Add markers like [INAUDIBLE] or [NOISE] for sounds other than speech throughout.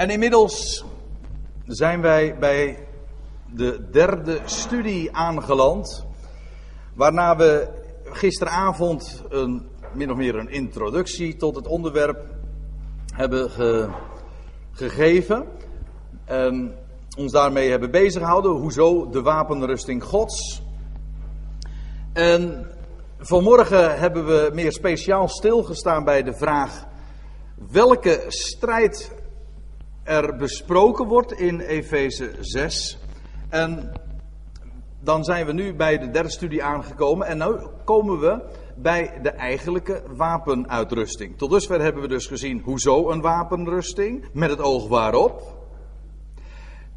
En inmiddels zijn wij bij de derde studie aangeland. Waarna we gisteravond een, min of meer een introductie tot het onderwerp hebben ge, gegeven. En ons daarmee hebben bezig gehouden. Hoezo de wapenrusting Gods. En vanmorgen hebben we meer speciaal stilgestaan bij de vraag welke strijd er besproken wordt in Efeze 6. En dan zijn we nu bij de derde studie aangekomen en nu komen we bij de eigenlijke wapenuitrusting. Tot dusver hebben we dus gezien hoezo een wapenrusting, met het oog waarop.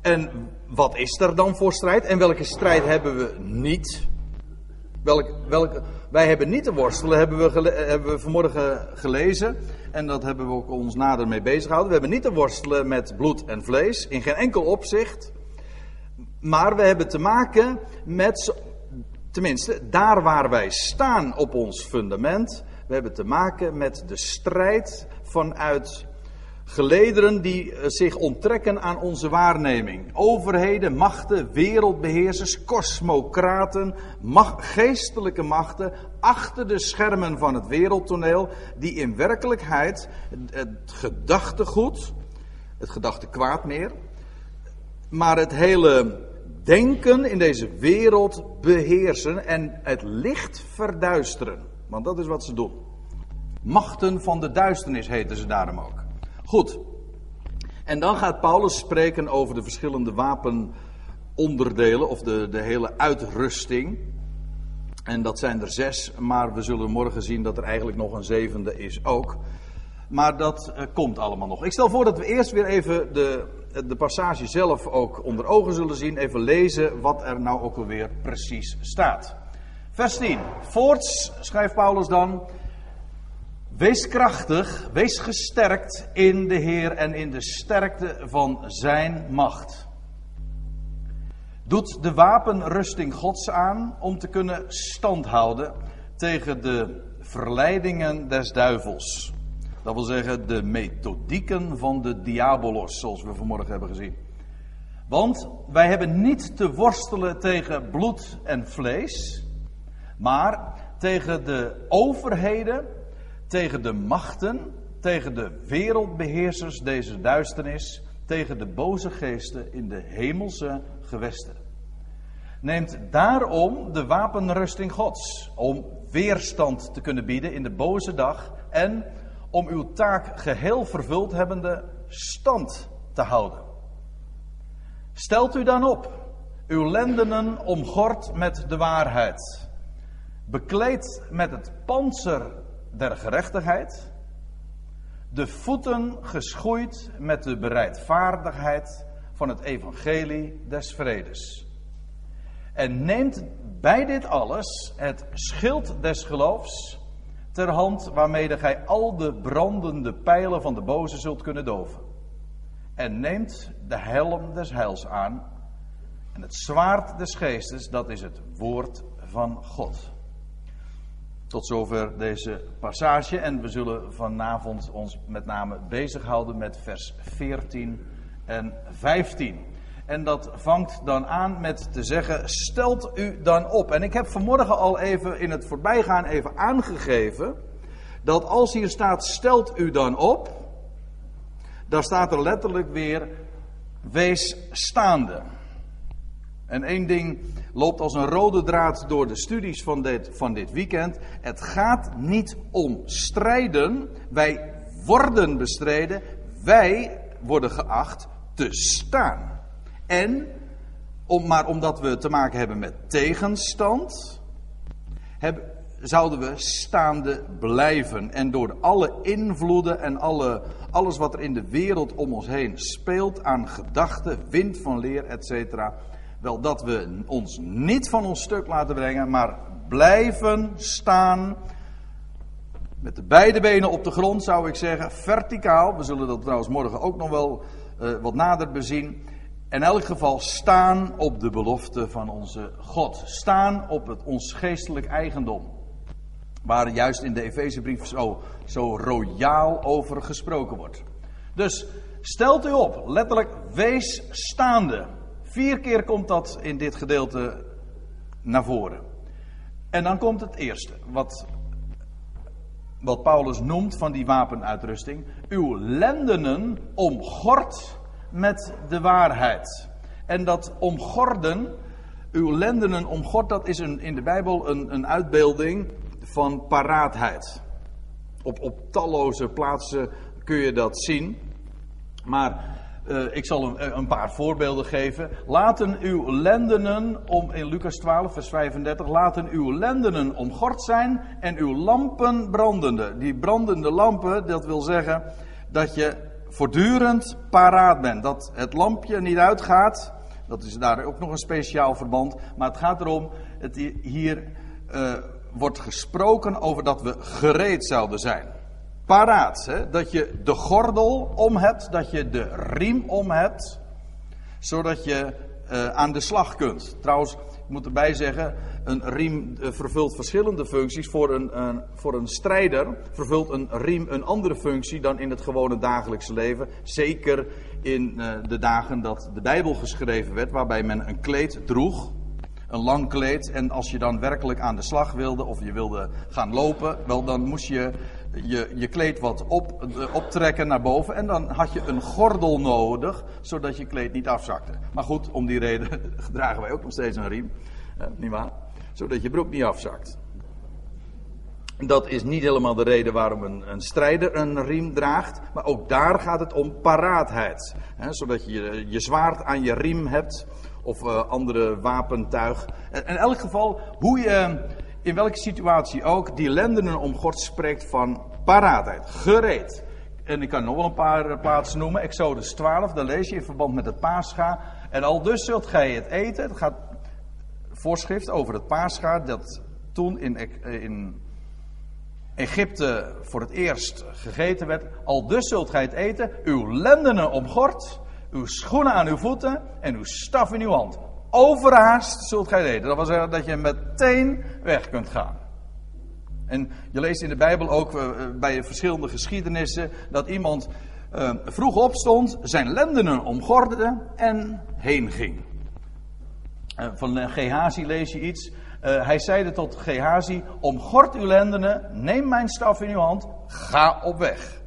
En wat is er dan voor strijd en welke strijd hebben we niet? Welke, welke, wij hebben niet te worstelen, hebben we, hebben we vanmorgen gelezen. En dat hebben we ook ons nader mee bezig gehouden. We hebben niet te worstelen met bloed en vlees, in geen enkel opzicht. Maar we hebben te maken met, tenminste, daar waar wij staan op ons fundament. We hebben te maken met de strijd vanuit gelederen die eh, zich onttrekken aan onze waarneming. Overheden, machten, wereldbeheersers, kosmocraten, geestelijke machten achter de schermen van het wereldtoneel, die in werkelijkheid het gedachtegoed, het gedachte kwaad meer, maar het hele denken in deze wereld beheersen en het licht verduisteren. Want dat is wat ze doen. Machten van de duisternis heten ze daarom ook. Goed. En dan gaat Paulus spreken over de verschillende wapenonderdelen of de, de hele uitrusting. En dat zijn er zes, maar we zullen morgen zien dat er eigenlijk nog een zevende is ook. Maar dat uh, komt allemaal nog. Ik stel voor dat we eerst weer even de, de passage zelf ook onder ogen zullen zien. Even lezen wat er nou ook alweer precies staat. Vers 10. Voorts schrijft Paulus dan. Wees krachtig, wees gesterkt in de Heer en in de sterkte van Zijn macht. Doet de wapenrusting Gods aan om te kunnen standhouden tegen de verleidingen des duivels. Dat wil zeggen de methodieken van de diabolos, zoals we vanmorgen hebben gezien. Want wij hebben niet te worstelen tegen bloed en vlees, maar tegen de overheden tegen de machten, tegen de wereldbeheersers deze duisternis, tegen de boze geesten in de hemelse gewesten. Neemt daarom de wapenrusting Gods, om weerstand te kunnen bieden in de boze dag en om uw taak geheel vervuld hebbende stand te houden. Stelt u dan op, uw lendenen omgord met de waarheid, bekleed met het panzer der gerechtigheid, de voeten geschoeid met de bereidvaardigheid van het evangelie des vredes. En neemt bij dit alles het schild des geloofs ter hand waarmede gij al de brandende pijlen van de boze zult kunnen doven. En neemt de helm des heils aan en het zwaard des geestes, dat is het woord van God. Tot zover deze passage. En we zullen vanavond ons met name bezighouden met vers 14 en 15. En dat vangt dan aan met te zeggen: stelt u dan op. En ik heb vanmorgen al even in het voorbijgaan even aangegeven. Dat als hier staat: stelt u dan op. Dan staat er letterlijk weer: wees staande. En één ding loopt als een rode draad door de studies van dit, van dit weekend. Het gaat niet om strijden. Wij worden bestreden. Wij worden geacht te staan. En, om, maar omdat we te maken hebben met tegenstand, zouden we staande blijven. En door alle invloeden en alle, alles wat er in de wereld om ons heen speelt aan gedachten, wind van leer, etc wel dat we ons niet van ons stuk laten brengen, maar blijven staan. Met de beide benen op de grond zou ik zeggen, verticaal. We zullen dat trouwens morgen ook nog wel uh, wat nader bezien. In elk geval staan op de belofte van onze God. Staan op het, ons geestelijk eigendom. Waar juist in de Efezebrief zo, zo royaal over gesproken wordt. Dus stelt u op, letterlijk wees staande. Vier keer komt dat in dit gedeelte naar voren. En dan komt het eerste, wat, wat Paulus noemt van die wapenuitrusting. Uw lendenen omgord met de waarheid. En dat omgorden, uw lendenen omgord, dat is een, in de Bijbel een, een uitbeelding van paraatheid. Op, op talloze plaatsen kun je dat zien. Maar uh, ik zal een, een, paar voorbeelden geven. Laten uw lendenen om, in Lucas 12, vers 35, laten uw lendenen omgord zijn en uw lampen brandende. Die brandende lampen, dat wil zeggen dat je voortdurend paraat bent. Dat het lampje niet uitgaat. Dat is daar ook nog een speciaal verband. Maar het gaat erom, het hier uh, wordt gesproken over dat we gereed zouden zijn paraat. Hè? Dat je de gordel om hebt, dat je de riem om hebt, zodat je uh, aan de slag kunt. Trouwens, ik moet erbij zeggen, een riem uh, vervult verschillende functies. Voor een, uh, voor een strijder vervult een riem een andere functie dan in het gewone dagelijkse leven. Zeker in de dagen dat de Bijbel geschreven werd, waarbij men een kleed droeg een lang kleed. En als je dan werkelijk aan de slag wilde of je wilde gaan lopen, wel dan moest je je, je kleed wat op, eh, optrekken naar boven. En dan had je een gordel nodig, zodat je kleed niet afzakte. Maar goed, om die reden [LAUGHS] dragen wij ook nog steeds een riem. Eh, niet waar? Zodat je broek niet afzakt. Dat is niet helemaal de reden waarom een, een strijder een riem draagt. Maar ook daar gaat het om paraatheid. Hè, zodat je je zwaard aan je riem hebt. Of uh, andere wapentuig. In elk geval, hoe je in welke situatie ook, die lendenen om God spreekt van paraatheid, gereed. En ik kan nog wel een paar eh, plaatsen noemen. Exodus 12, daar lees je in verband met het paascha. En al dus zult gij het eten. Het gaat voorschrift over het paascha dat toen in, eh, in Egypte voor het eerst gegeten werd. Al dus zult gij het eten. Uw lendenen omgord, uw schoenen aan uw voeten en uw staf in uw hand overhaast zult gij eten. Dat wil zeggen dat je meteen weg kunt gaan. En je leest in de Bijbel ook uh, bij verschillende geschiedenissen dat iemand uh, vroeg opstond, zijn lendenen omgordde en heen ging. Uh, van Gehazi lees je iets. hij zeide tot Gehazi: Omgord uw lendenen, neem mijn staf in uw hand, ga op weg.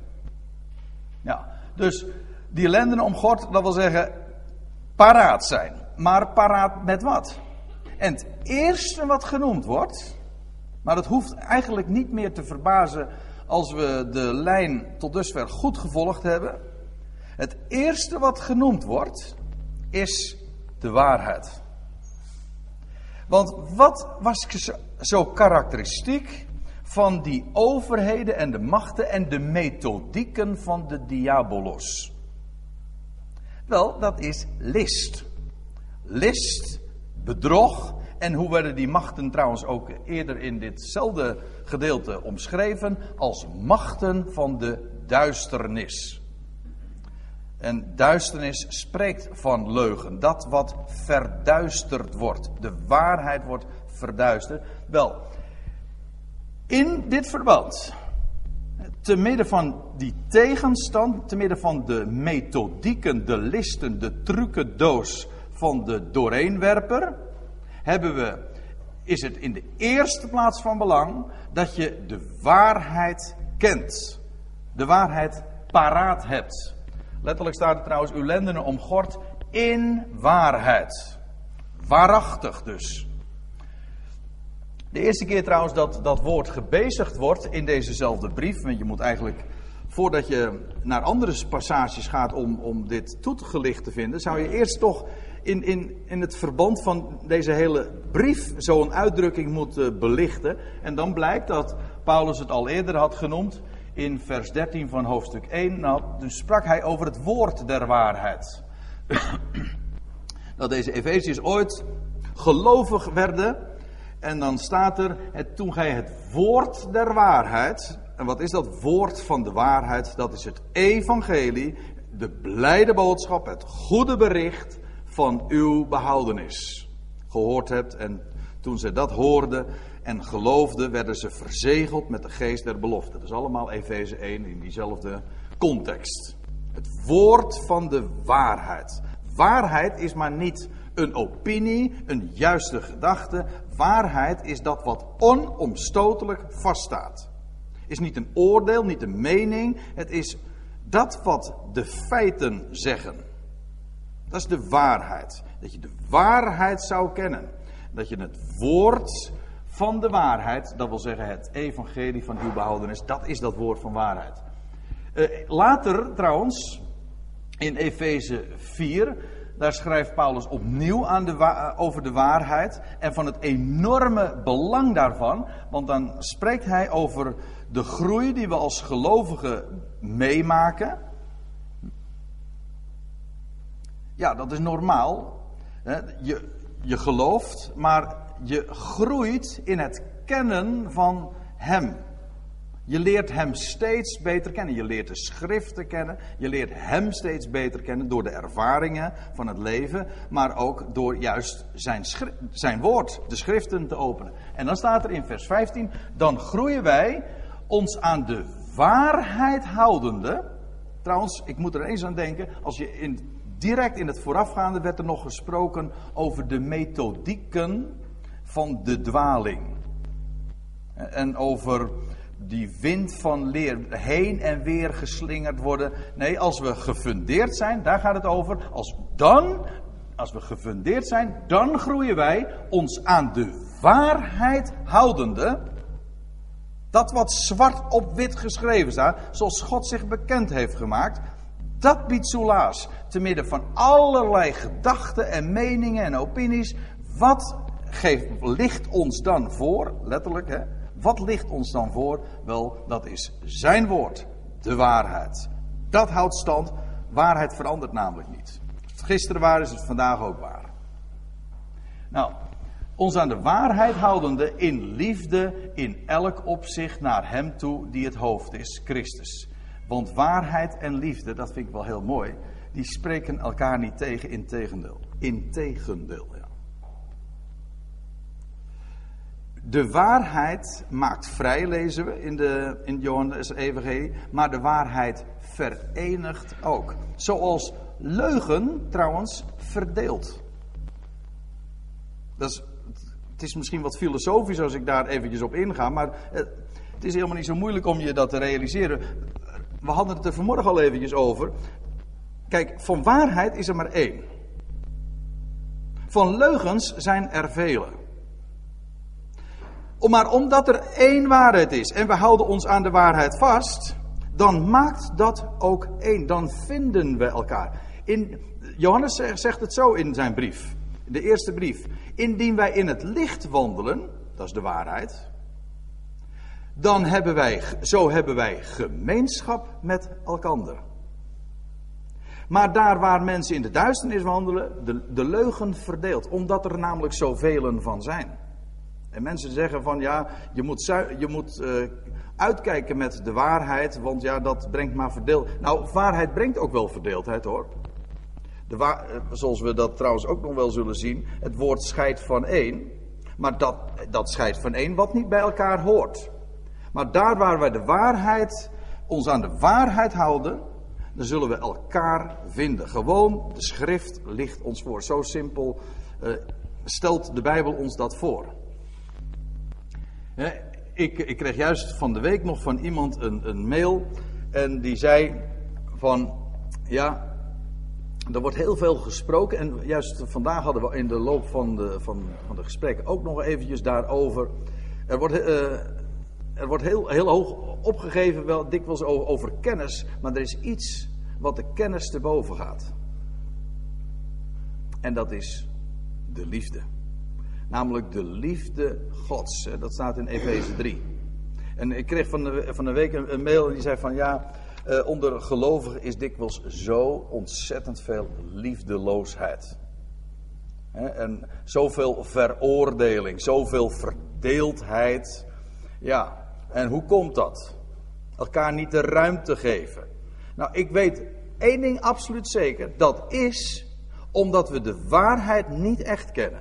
Ja, dus die lendenen omgord, dat wil zeggen paraat zijn maar paraat met wat? En het eerste wat genoemd wordt, maar dat hoeft eigenlijk niet meer te verbazen als we de lijn tot dusver goed gevolgd hebben. Het eerste wat genoemd wordt, is de waarheid. Want wat was zo karakteristiek van die overheden en de machten en de methodieken van de diabolos? Wel, dat is list list, bedrog. En hoe werden die machten trouwens ook eerder in ditzelfde gedeelte omschreven? Als machten van de duisternis. En duisternis spreekt van leugen. Dat wat verduisterd wordt. De waarheid wordt verduisterd. Wel, in dit verband, te midden van die tegenstand, te midden van de methodieken, de listen, de trucendoos van de doorheenwerper hebben we, is het in de eerste plaats van belang dat je de waarheid kent. De waarheid paraat hebt. Letterlijk staat er trouwens, uw lendenen omgord in waarheid. Waarachtig dus. De eerste keer trouwens dat dat woord gebezigd wordt in dezezelfde brief, want je moet eigenlijk voordat je naar andere passages gaat om, om dit toegelicht te vinden, zou je eerst toch in, in, in het verband van deze hele brief zo'n uitdrukking moeten belichten. En dan blijkt dat Paulus het al eerder had genoemd in vers 13 van hoofdstuk 1. Nou, dus sprak hij over het woord der waarheid. [CLEARS THROAT] dat deze Efeziërs ooit gelovig werden. En dan staat er, het, toen gij het woord der waarheid. En wat is dat woord van de waarheid? Dat is het evangelie, de blijde boodschap, het goede bericht van uw behoudenis gehoord hebt. En toen ze dat hoorden en geloofden, werden ze verzegeld met de geest der belofte. Dat is allemaal Efeze 1 in diezelfde context. Het woord van de waarheid. Waarheid is maar niet een opinie, een juiste gedachte. Waarheid is dat wat onomstotelijk vaststaat. Is niet een oordeel, niet een mening. Het is dat wat de feiten zeggen. Dat is de waarheid. Dat je de waarheid zou kennen. Dat je het woord van de waarheid, dat wil zeggen het evangelie van uw behoudenis, dat is dat woord van waarheid. Uh, later trouwens, in Efeze 4, daar schrijft Paulus opnieuw aan de over de waarheid en van het enorme belang daarvan, want dan spreekt hij over de groei die we als gelovigen meemaken. Ja, dat is normaal. Je, je gelooft, maar je groeit in het kennen van Hem. Je leert Hem steeds beter kennen. Je leert de schriften kennen. Je leert Hem steeds beter kennen door de ervaringen van het leven. Maar ook door juist zijn, zijn woord, de schriften te openen. En dan staat er in vers 15: Dan groeien wij ons aan de waarheid houdende. Trouwens, ik moet er eens aan denken. Als je in, direct in het voorafgaande werd er nog gesproken over de methodieken van de dwaling. En over die wind van leer heen en weer geslingerd worden. Nee, als we gefundeerd zijn, daar gaat het over. Als dan, als we gefundeerd zijn, dan groeien wij ons aan de waarheid houdende. Dat wat zwart op wit geschreven staat, zoals God zich bekend heeft gemaakt, dat biedt soelaas. Te midden van allerlei gedachten en meningen en opinies. Wat geeft, ligt ons dan voor, letterlijk hè, wat ligt ons dan voor? Wel, dat is zijn woord, de waarheid. Dat houdt stand. Waarheid verandert namelijk niet. Gisteren waar is het vandaag ook waar. Nou, ons aan de waarheid houdende in liefde in elk opzicht naar Hem toe die het hoofd is, Christus. Want waarheid en liefde, dat vind ik wel heel mooi, die spreken elkaar niet tegen, in tegendeel. In tegendeel. De waarheid maakt vrij, lezen we in, de, in Johannes Evangelie, maar de waarheid verenigt ook. Zoals leugen trouwens verdeelt. Dat is, het is misschien wat filosofisch als ik daar eventjes op inga, maar het is helemaal niet zo moeilijk om je dat te realiseren. We hadden het er vanmorgen al eventjes over. Kijk, van waarheid is er maar één. Van leugens zijn er vele. Maar omdat er één waarheid is en we houden ons aan de waarheid vast, dan maakt dat ook één. Dan vinden we elkaar. In, Johannes zegt het zo in zijn brief, de eerste brief. Indien wij in het licht wandelen, dat is de waarheid, dan hebben wij, zo hebben wij gemeenschap met elkander. Maar daar waar mensen in de duisternis wandelen, de, de leugen verdeelt, omdat er namelijk zoveel van zijn. En mensen zeggen van ja, je moet, je moet uh, uitkijken met de waarheid, want ja, dat brengt maar verdeel. Nou, waarheid brengt ook wel verdeeldheid hoor. De eh, zoals we dat trouwens ook nog wel zullen zien, het woord scheidt van één. Maar dat, dat scheidt van één wat niet bij elkaar hoort. Maar daar waar wij de waarheid, ons aan de waarheid houden, dan zullen we elkaar vinden. Gewoon, de schrift ligt ons voor. Zo simpel uh, stelt de Bijbel ons dat voor. Ik, ik kreeg juist van de week nog van iemand een, een mail. En die zei van, ja, er wordt heel veel gesproken. En juist vandaag hadden we in de loop van de, van, van de gesprekken ook nog eventjes daarover. Er wordt, uh, er wordt heel, heel hoog opgegeven, wel dikwijls over, kennis. Maar er is iets wat de kennis te boven gaat. En dat is de liefde. Namelijk de liefde Gods. Dat staat in Efeze 3. En ik kreeg van de, van de week een, mail die zei van ja, eh, onder gelovigen is dikwijls zo ontzettend veel liefdeloosheid. en zoveel veroordeling, zoveel verdeeldheid. Ja, en hoe komt dat? Elkaar niet de ruimte geven. Nou, ik weet één ding absoluut zeker. Dat is omdat we de waarheid niet echt kennen.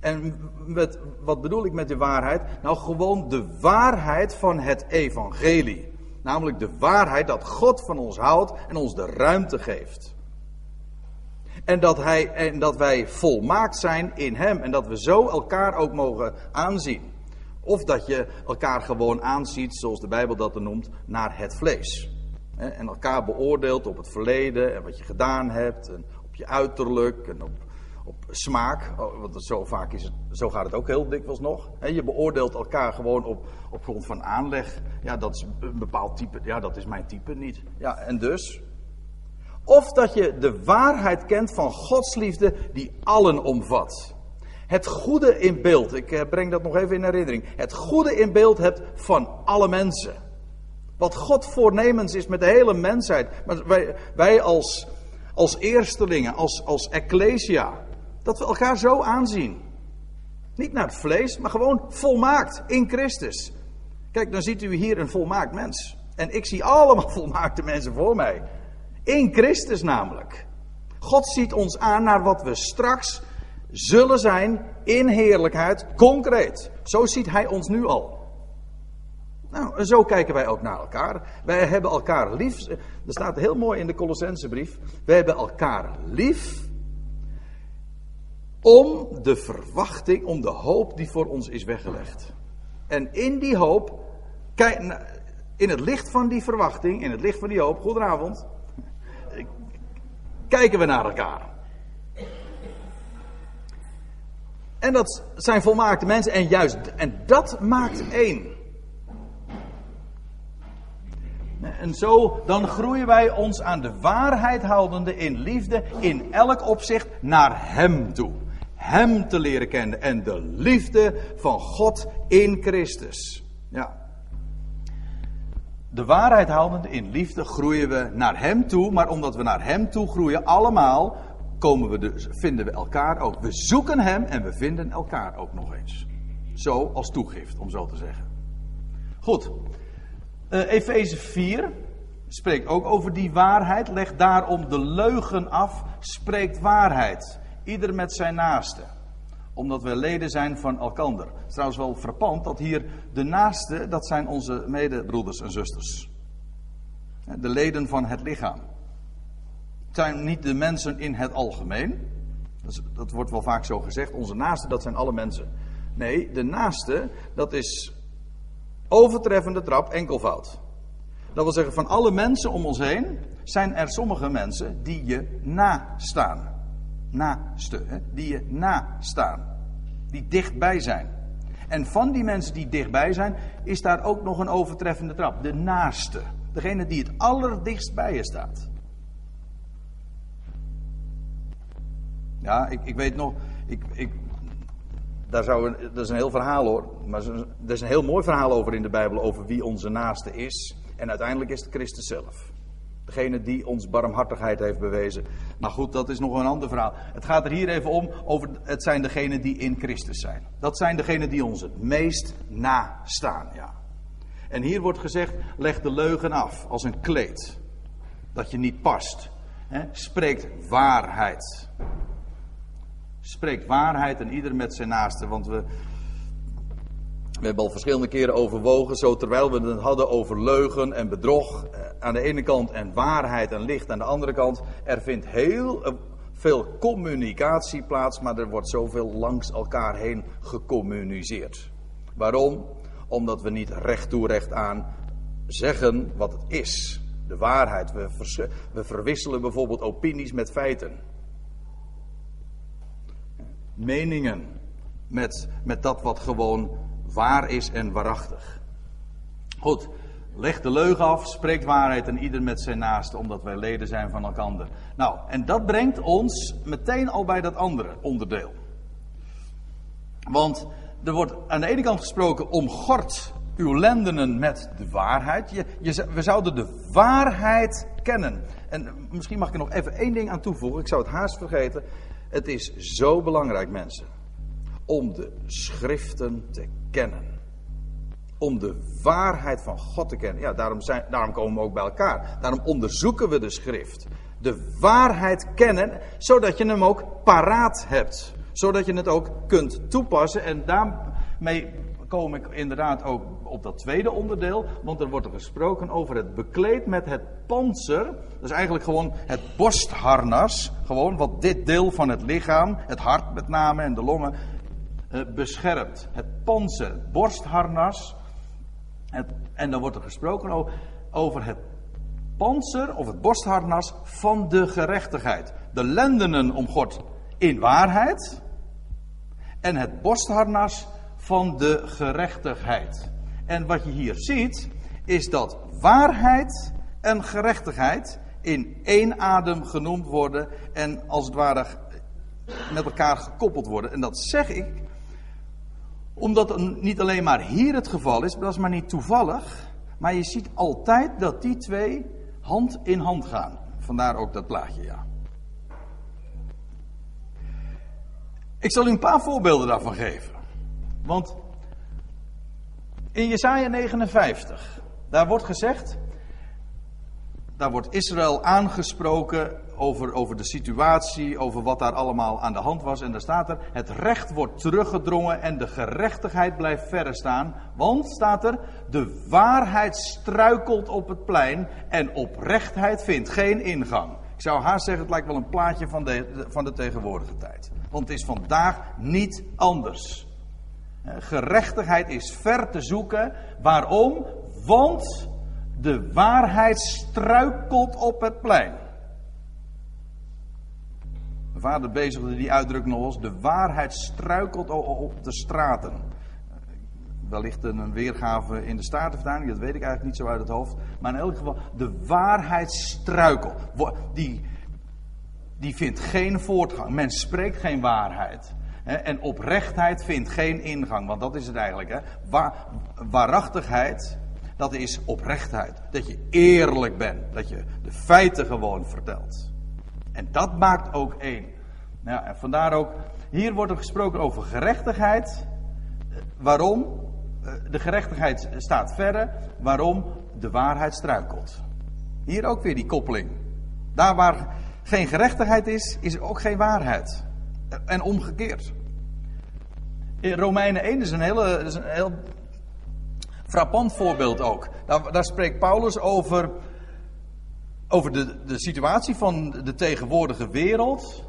En met, wat bedoel ik met de waarheid? Nou, gewoon de waarheid van het evangelie. Namelijk de waarheid dat God van ons houdt en ons de ruimte geeft. En dat, hij, en dat wij volmaakt zijn in Hem. En dat we zo elkaar ook mogen aanzien. Of dat je elkaar gewoon aanziet, zoals de Bijbel dat noemt, naar het vlees. En elkaar beoordeelt op het verleden en wat je gedaan hebt. En op je uiterlijk en op, op smaak. Oh, want zo vaak is het, zo gaat het ook heel dikwijls nog. Je beoordeelt elkaar gewoon op, op grond van aanleg. Ja, dat is een bepaald type. Ja, dat is mijn type niet. Ja, en dus. Of dat je de waarheid kent van Gods liefde die allen omvat. Het goede in beeld, ik eh, breng dat nog even in herinnering. Het goede in beeld hebt van alle mensen. Wat God voornemens is met de hele mensheid. Maar wij, wij als, als eerstelingen, als, als ecclesia, dat we elkaar zo aanzien. Niet naar het vlees, maar gewoon volmaakt in Christus. Kijk, dan ziet u hier een volmaakt mens. En ik zie allemaal [LAUGHS] volmaakte mensen voor mij. In Christus namelijk. God ziet ons aan naar wat we straks zullen zijn in heerlijkheid, concreet. Zo ziet Hij ons nu al. Nou, zo kijken wij ook naar elkaar. Wij hebben elkaar lief. Er staat heel mooi in de Colossensebrief. Wij hebben elkaar lief. Om de verwachting, om de hoop die voor ons is weggelegd. En in die hoop, in het licht van die verwachting, in het licht van die hoop, goedenavond, [LAUGHS] kijken we naar elkaar. En dat zijn volmaakte mensen en juist, en dat maakt één. En zo, dan groeien wij ons aan de waarheid houdende in liefde in elk opzicht naar Hem toe. Hem te leren kennen en de liefde van God in Christus. Ja. De waarheid houdende in liefde groeien we naar Hem toe, maar omdat we naar Hem toe groeien allemaal, komen we dus, vinden we elkaar ook. We zoeken Hem en we vinden elkaar ook nog eens. Zo als toegift, om zo te zeggen. Goed. Uh, Efeze 4 spreekt ook over die waarheid. Leg daarom de leugen af. Spreekt waarheid. Ieder met zijn naaste. Omdat we leden zijn van elkander. Het is trouwens wel frappant dat hier de naaste, dat zijn onze medebroeders en zusters. De leden van het lichaam. Zijn niet de mensen in het algemeen. Dat, dat wordt wel vaak zo gezegd. Onze naaste, dat zijn alle mensen. Nee, de naaste, dat is overtreffende trap enkelvoud. Dat wil zeggen, van alle mensen om ons heen zijn er sommige mensen die je nastaan. Naaste, hè? die je nastaan. Die dichtbij zijn. En van die mensen die dichtbij zijn, is daar ook nog een overtreffende trap. De naaste. Degene die het allerdichtst bij je staat. Ja, ik, ik weet nog. Ik, ik, daar zou dat is een heel verhaal hoor. Maar er is een heel mooi verhaal over in de Bijbel. Over wie onze naaste is. En uiteindelijk is het Christus zelf. Degene die ons barmhartigheid heeft bewezen. Maar goed, dat is nog een ander verhaal. Het gaat er hier even om. Over, het zijn degenen die in Christus zijn. Dat zijn degenen die ons het meest nastaan. Ja. En hier wordt gezegd: leg de leugen af als een kleed. Dat je niet past. He, spreekt waarheid spreekt waarheid en ieder met zijn naaste. Want we, we hebben al verschillende keren overwogen, zo terwijl we het hadden over leugen en bedrog eh, aan de ene kant en waarheid en licht aan de andere kant. Er vindt heel eh, veel communicatie plaats, maar er wordt zoveel langs elkaar heen gecommuniceerd. Waarom? Omdat we niet recht toe recht aan zeggen wat het is. De waarheid. We, we verwisselen bijvoorbeeld opinies met feiten meningen met, met dat wat gewoon waar is en waarachtig. Goed, leg de leugen af, spreekt waarheid en ieder met zijn naaste, omdat wij leden zijn van elkaar. Nou, en dat brengt ons meteen al bij dat andere onderdeel. Want er wordt aan de ene kant gesproken om God uw lendenen met de waarheid. Je, je, we zouden de waarheid kennen. En misschien mag ik er nog even één ding aan toevoegen. Ik zou het haast vergeten. Het is zo belangrijk, mensen, om de schriften te kennen. Om de waarheid van God te kennen. Ja, daarom, zijn, daarom komen we ook bij elkaar. Daarom onderzoeken we de schrift. De waarheid kennen, zodat je hem ook paraat hebt. Zodat je het ook kunt toepassen en daarmee kom ik inderdaad ook op dat tweede onderdeel. Want er wordt er gesproken over het bekleed met het panzer. Dat is eigenlijk gewoon het borstharnas. Gewoon wat dit deel van het lichaam, het hart met name en de longen, eh, beschermt. Het panzer, het borstharnas. Het, en dan wordt er gesproken over het panzer of het borstharnas van de gerechtigheid. De lendenen om God in waarheid. En het borstharnas van de gerechtigheid. En wat je hier ziet, is dat waarheid en gerechtigheid in één adem genoemd worden en als het ware met elkaar gekoppeld worden. En dat zeg ik omdat het niet alleen maar hier het geval is, maar dat is maar niet toevallig. Maar je ziet altijd dat die twee hand in hand gaan. Vandaar ook dat plaatje, ja. Ik zal u een paar voorbeelden daarvan geven. Want in Jesaja 59, daar wordt gezegd, daar wordt Israël aangesproken over, over de situatie, over wat daar allemaal aan de hand was. En daar staat er, het recht wordt teruggedrongen en de gerechtigheid blijft verre staan. Want, staat er, de waarheid struikelt op het plein en oprechtheid vindt geen ingang. Ik zou haast zeggen, het lijkt wel een plaatje van de, van de tegenwoordige tijd. Want het is vandaag niet anders. Eh, gerechtigheid is ver te zoeken. Waarom? Want de waarheid struikelt op het plein. Mijn vader bezigde die uitdrukking nog eens. De waarheid struikelt op de straten. Wellicht een weergave in de Statenvertaling, dat weet ik eigenlijk niet zo uit het hoofd. Maar in elk geval, de waarheid struikelt. Die, die vindt geen voortgang. Men spreekt geen waarheid. En oprechtheid vindt geen ingang, want dat is het eigenlijk. Hè? waarachtigheid, dat is oprechtheid. Dat je eerlijk bent, dat je de feiten gewoon vertelt. En dat maakt ook één. Ja, en vandaar ook, hier wordt er gesproken over gerechtigheid. Waarom? Eh, de gerechtigheid staat verre. Waarom? De waarheid struikelt. Hier ook weer die koppeling. Daar waar geen gerechtigheid is, is er ook geen waarheid. En omgekeerd. In Romeinen 1 is een, hele, is een heel frappant voorbeeld ook. Daar, daar spreekt Paulus over, over de, de situatie van de tegenwoordige wereld.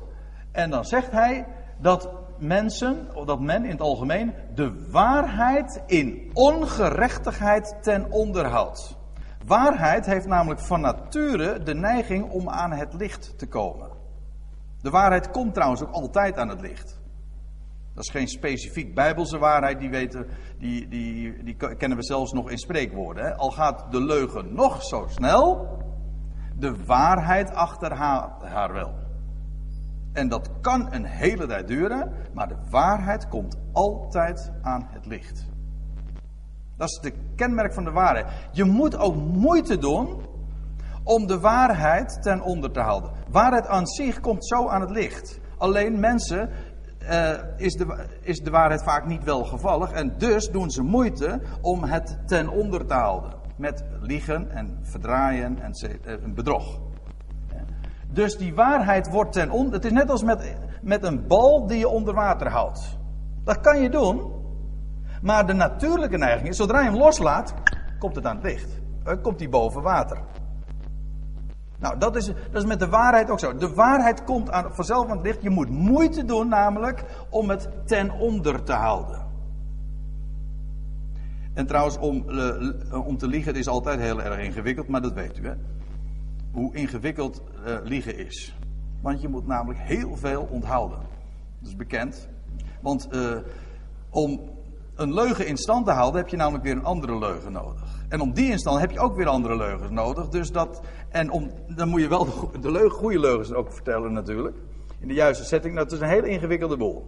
En dan zegt hij dat mensen, dat men in het algemeen, de waarheid in ongerechtigheid ten onder houdt. Waarheid heeft namelijk van nature de neiging om aan het licht te komen. De waarheid komt trouwens ook altijd aan het licht. Dat is geen specifiek bijbelse waarheid, die, weten, die, die, die kennen we zelfs nog in spreekwoorden. Hè? Al gaat de leugen nog zo snel, de waarheid achterhaalt haar wel. En dat kan een hele tijd duren, maar de waarheid komt altijd aan het licht. Dat is de kenmerk van de waarheid. Je moet ook moeite doen om de waarheid ten onder te houden. Waarheid aan zich komt zo aan het licht. Alleen mensen uh, is, de, is de waarheid vaak niet welgevallig en dus doen ze moeite om het ten onder te houden. Met liegen en verdraaien en uh, bedrog. Dus die waarheid wordt ten onder. Het is net als met, met een bal die je onder water houdt. Dat kan je doen. Maar de natuurlijke neiging is, zodra je hem loslaat, komt het aan het licht. Uh, komt hij boven water. Nou, dat is, dat is met de waarheid ook zo. De waarheid komt aan, vanzelf aan het licht. Je moet moeite doen, namelijk, om het ten onder te houden. En trouwens, om, uh, om te liegen is altijd heel erg ingewikkeld, maar dat weet u, hè? Hoe ingewikkeld uh, liegen is. Want je moet namelijk heel veel onthouden. Dat is bekend. Want om een leugen in stand te houden, heb je namelijk weer een andere leugen nodig. En om die in stand heb je ook weer andere leugens nodig. Dus dat, en om, dan moet je wel de, leugen, goede leugens ook vertellen natuurlijk. In de juiste setting. Dat is een hele ingewikkelde boel.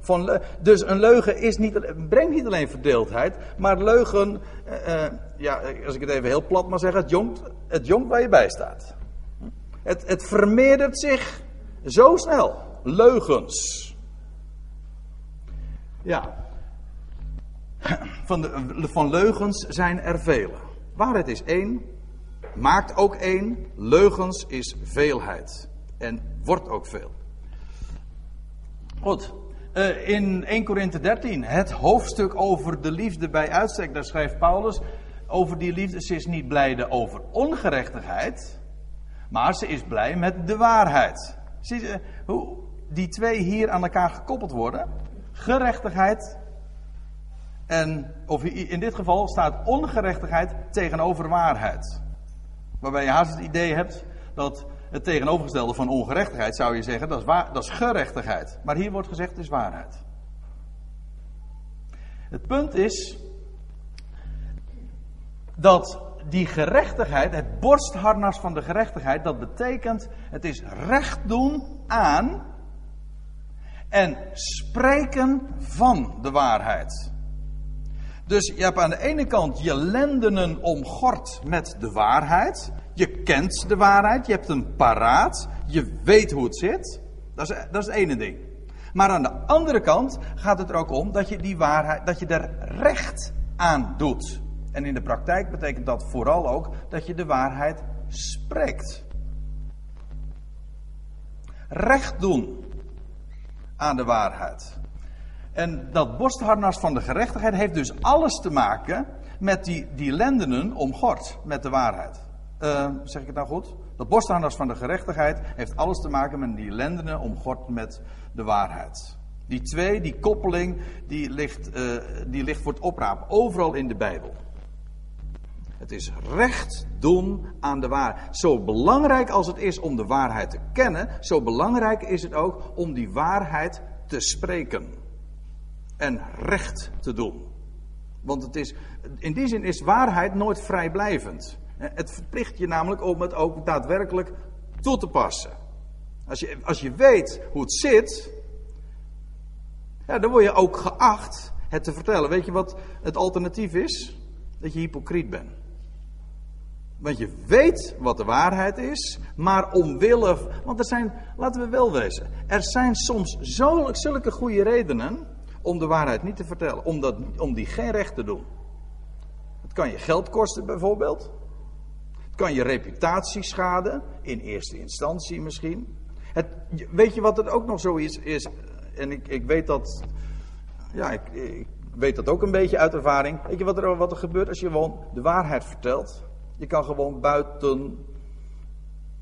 Van, dus een leugen is niet, brengt niet alleen verdeeldheid, maar leugen, eh, eh, ja, als ik het even heel plat maar zeggen, het jongt, het waar je bij staat. Het, het vermeerdert zich zo snel. Leugens. Ja, van, de, van leugens zijn er vele. Waarheid is één, maakt ook één. Leugens is veelheid. En wordt ook veel. Goed. Uh, in 1 Korinthe 13, het hoofdstuk over de liefde bij uitstek, daar schrijft Paulus over die liefde. Ze is niet blijde over ongerechtigheid, maar ze is blij met de waarheid. Zie je hoe die twee hier aan elkaar gekoppeld worden? Gerechtigheid en, of in dit geval staat ongerechtigheid tegenover waarheid. Waarbij je haast het idee hebt dat het tegenovergestelde van ongerechtigheid zou je zeggen, dat is, waar, dat is gerechtigheid. Maar hier wordt gezegd, het is waarheid. Het punt is dat die gerechtigheid, het borstharnas van de gerechtigheid, dat betekent het is recht doen aan en spreken van de waarheid. Dus je hebt aan de ene kant je lendenen omgord met de waarheid. Je kent de waarheid, je hebt hem paraat, je weet hoe het zit. Dat is, dat is het ene ding. Maar aan de andere kant gaat het er ook om dat je die waarheid, dat je er recht aan doet. En in de praktijk betekent dat vooral ook dat je de waarheid spreekt. Recht doen aan de waarheid. En dat borstharnas van de gerechtigheid heeft dus alles te maken met die, die lendenen omgord met de waarheid. Uh, zeg ik het nou goed? Dat borstharnas van de gerechtigheid heeft alles te maken met die lendenen omgord met de waarheid. Die twee, die koppeling, die ligt, uh, die ligt voor het oprapen overal in de Bijbel. Het is recht doen aan de waarheid. Zo belangrijk als het is om de waarheid te kennen, zo belangrijk is het ook om die waarheid te spreken en recht te doen. Want het is, in die zin is waarheid nooit vrijblijvend. Het verplicht je namelijk om het ook daadwerkelijk toe te passen. Als je, als je weet hoe het zit, ja, dan word je ook geacht het te vertellen. Weet je wat het alternatief is? Dat je hypocriet bent. Want je weet wat de waarheid is, maar omwille. Want er zijn, laten we wel wezen, er zijn soms zulke goede redenen om de waarheid niet te vertellen, om, om die geen recht te doen. Het kan je geld kosten bijvoorbeeld. Het kan je reputatie schaden, in eerste instantie misschien. Het, weet je wat het ook nog zo is? is en ik, ik weet dat, ja, ik, ik weet dat ook een beetje uit ervaring. Weet je wat er, wat er gebeurt als je gewoon de waarheid vertelt? Je kan gewoon buiten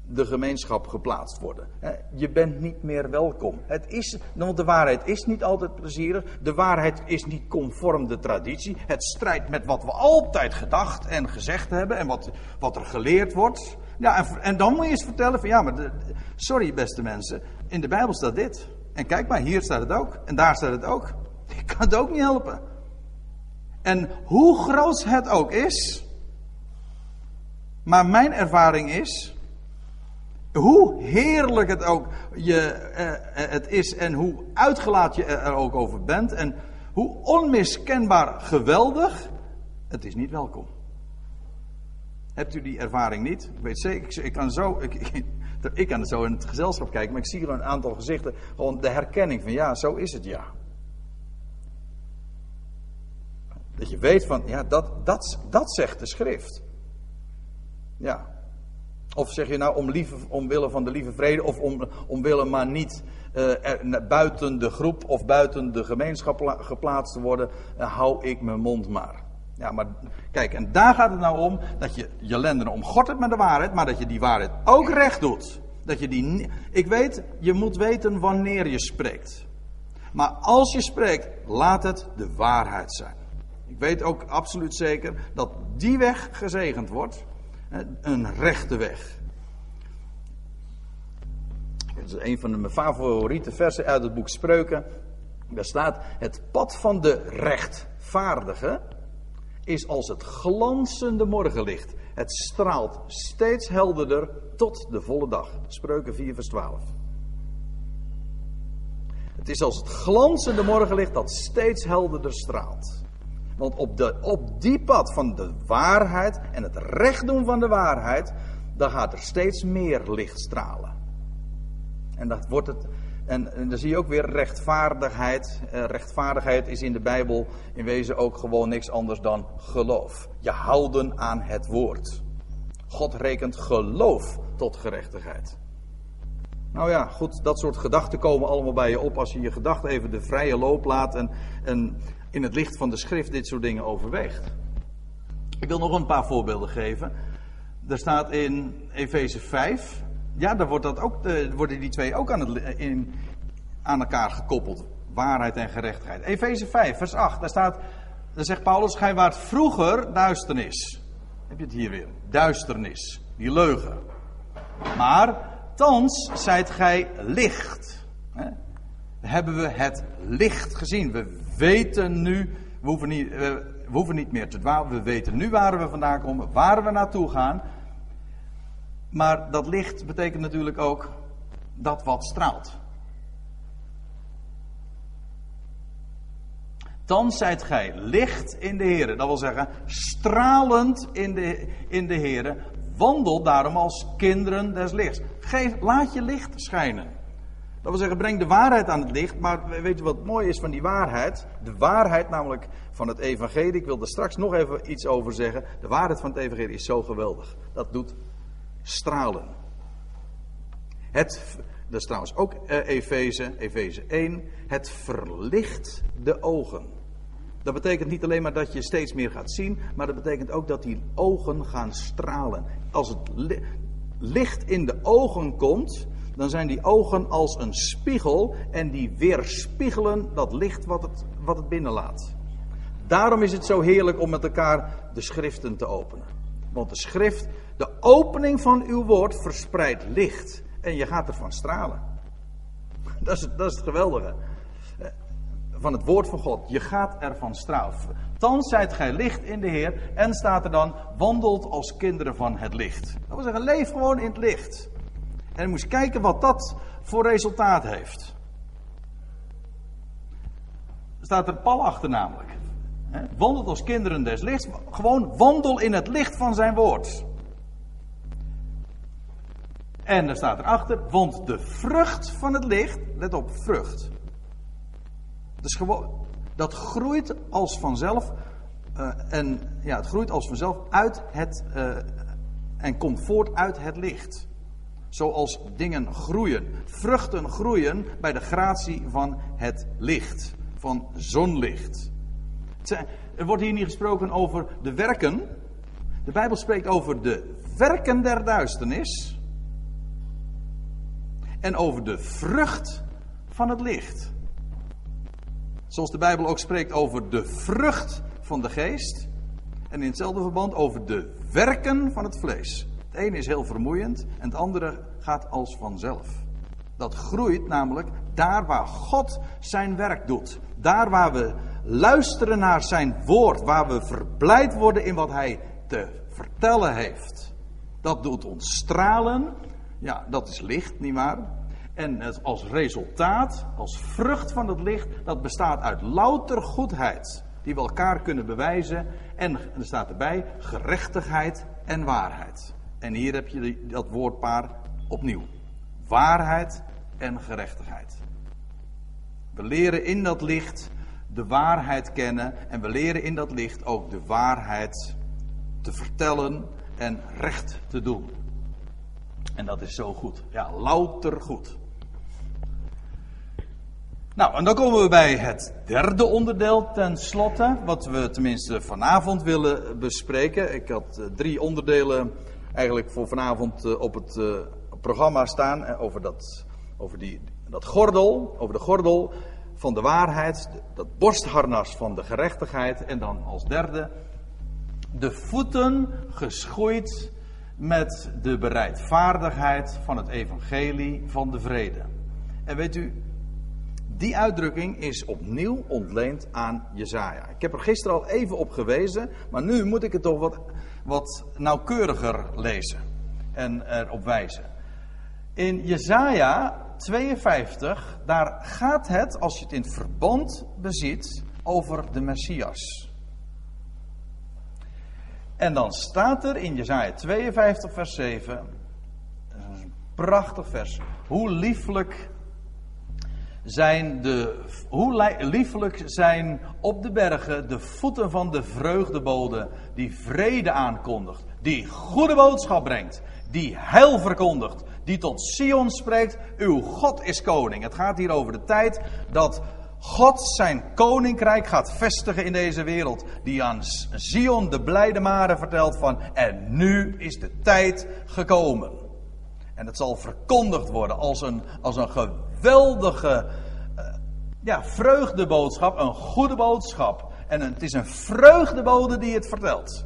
de gemeenschap geplaatst worden. Je bent niet meer welkom. Het is, want de waarheid is niet altijd plezierig. De waarheid is niet conform de traditie. Het strijdt met wat we altijd gedacht en gezegd hebben en wat, wat er geleerd wordt. Ja, en, en dan moet je eens vertellen van ja, maar sorry beste mensen, in de Bijbel staat dit. En kijk maar, hier staat het ook. En daar staat het ook. Je kan het ook niet helpen. En hoe groot het ook is. Maar mijn ervaring is hoe heerlijk het ook je, eh, eh, het is en hoe uitgelaat je er ook over bent en hoe onmiskenbaar geweldig, het is niet welkom. Hebt u die ervaring niet? Ik weet zeker, ik, kan zo, ik, ik, [LAUGHS] ik kan zo in het gezelschap kijken, maar ik zie er een aantal gezichten, gewoon de herkenning van ja, zo is het ja. Dat je weet van, ja, dat, dat, dat zegt de schrift. Ja, of zeg je nou om lieve, omwille van de lieve vrede of om, omwille maar niet uh, buiten de groep of buiten de gemeenschap geplaatst te worden, uh, hou ik mijn mond maar. Ja, maar kijk, en daar gaat het nou om dat je je lendenen omgort met de waarheid, maar dat je die waarheid ook recht doet. Dat je die, ik weet, je moet weten wanneer je spreekt. Maar als je spreekt, laat het de waarheid zijn. Ik weet ook absoluut zeker dat die weg gezegend wordt een rechte weg. Dat is een van mijn favoriete versen uit het boek Spreuken. Daar staat: Het pad van de rechtvaardige is als het glanzende morgenlicht. Het straalt steeds helderder tot de volle dag. Spreuken 4, vers 12. Het is als het glanzende morgenlicht dat steeds helderder straalt. Want op, de, op die pad van de waarheid en het recht doen van de waarheid, dan gaat er steeds meer licht stralen. En dat wordt het. En, dan zie je ook weer rechtvaardigheid. Eh, rechtvaardigheid is in de Bijbel in wezen ook gewoon niks anders dan geloof. Je houden aan het woord. God rekent geloof tot gerechtigheid. Nou ja, goed, dat soort gedachten komen allemaal bij je op als je je gedachten even de vrije loop laat en, en in het licht van de schrift dit soort dingen overweegt. Ik wil nog een paar voorbeelden geven. Er staat in Efeze 5, ja, daar wordt dat ook, eh, worden die twee ook aan, het, in, aan elkaar gekoppeld. Waarheid en gerechtigheid. Efeze 5, vers 8, daar staat, daar zegt Paulus, gij waart vroeger duisternis. Heb je het hier weer? Duisternis, die leugen. Maar thans zijt gij licht. Hebben we het licht gezien? We weten nu, we hoeven niet, we hoeven niet meer te dwalen. We weten nu waar we vandaan komen, waar we naartoe gaan. Maar dat licht betekent natuurlijk ook dat wat straalt. Dan zijt gij licht in de Heer. Dat wil zeggen, stralend in de, in de Heer. Wandel daarom als kinderen des lichts. Geef, laat je licht schijnen. Dat wil zeggen, breng de waarheid aan het licht. Maar weet je wat mooi is van die waarheid? De waarheid namelijk van het evangelie. Ik wil er straks nog even iets over zeggen. De waarheid van het evangelie is zo geweldig. Dat doet stralen. Het, dat is trouwens ook uh, Efeze, Efeze 1. Het verlicht de ogen. Dat betekent niet alleen maar dat je steeds meer gaat zien, maar dat betekent ook dat die ogen gaan stralen. Als het licht in de ogen komt, dan zijn die ogen als een spiegel en die weerspiegelen dat licht wat het, wat het binnenlaat. Daarom is het zo heerlijk om met elkaar de schriften te openen. Want de schrift, de opening van uw woord verspreidt licht en je gaat ervan stralen. [LAUGHS] Dat is, dat is het geweldige van het woord van God. Je gaat ervan stralen. Thans zijt gij licht in de Heer. En staat er dan, wandelt als kinderen van het licht. Dat wil zeggen, leef gewoon in het licht. En je moet kijken wat dat voor resultaat heeft. Staat er pal achter namelijk. Wandelt als kinderen des lichts. Gewoon wandel in het licht van zijn woord. En er staat erachter, want de vrucht van het licht, let op, vrucht. Dus gewoon, dat groeit als vanzelf. Uh, en ja, het groeit als vanzelf uit het. Uh, en komt voort uit het licht. Zoals dingen groeien. Vruchten groeien bij de gratie van het licht. Van zonlicht. Er wordt hier niet gesproken over de werken. De Bijbel spreekt over de werken der duisternis. En over de vrucht van het licht. Zoals de Bijbel ook spreekt over de vrucht van de geest. En in hetzelfde verband over de werken van het vlees. Het ene is heel vermoeiend en het andere gaat als vanzelf. Dat groeit namelijk daar waar God zijn werk doet. Daar waar we luisteren naar zijn woord. Waar we verblijd worden in wat hij te vertellen heeft. Dat doet ons stralen. Ja, dat is licht, nietwaar? En het als resultaat, als vrucht van het licht, dat bestaat uit louter goedheid. Die we elkaar kunnen bewijzen. En er staat erbij gerechtigheid en waarheid. En hier heb je dat woordpaar opnieuw. Waarheid en gerechtigheid. We leren in dat licht de waarheid kennen. En we leren in dat licht ook de waarheid te vertellen en recht te doen. En dat is zo goed. Ja, louter goed. Nou, en dan komen we bij het derde onderdeel tenslotte, wat we tenminste vanavond willen bespreken. Ik had eh, drie onderdelen eigenlijk voor vanavond eh, op het eh, programma staan over, dat, over die, dat gordel, over de gordel van de waarheid, dat borstharnas van de gerechtigheid en dan als derde de voeten geschoeid met de bereidvaardigheid van het evangelie van de vrede. En weet u, die uitdrukking is opnieuw ontleend aan Jezaja. Ik heb er gisteren al even op gewezen, maar nu moet ik het toch wat, wat nauwkeuriger lezen en erop wijzen. In Jezaja 52, daar gaat het, als je het in verband beziet, over de Messias. En dan staat er in Jezaja 52, vers 7, een prachtig vers, hoe lieflijk zijn de, hoe liefelijk zijn op de bergen de voeten van de vreugdebode die vrede aankondigt, die goede boodschap brengt, die heil verkondigt, die tot Sion spreekt, uw God is koning. Het gaat hier over de tijd dat God zijn koninkrijk gaat vestigen in deze wereld. Die aan Sion de blijde mare vertelt van, en nu is de tijd gekomen. En het zal verkondigd worden als een, als een geweldige uh, ja, vreugdeboodschap, een goede boodschap. En het is een vreugdebode die het vertelt.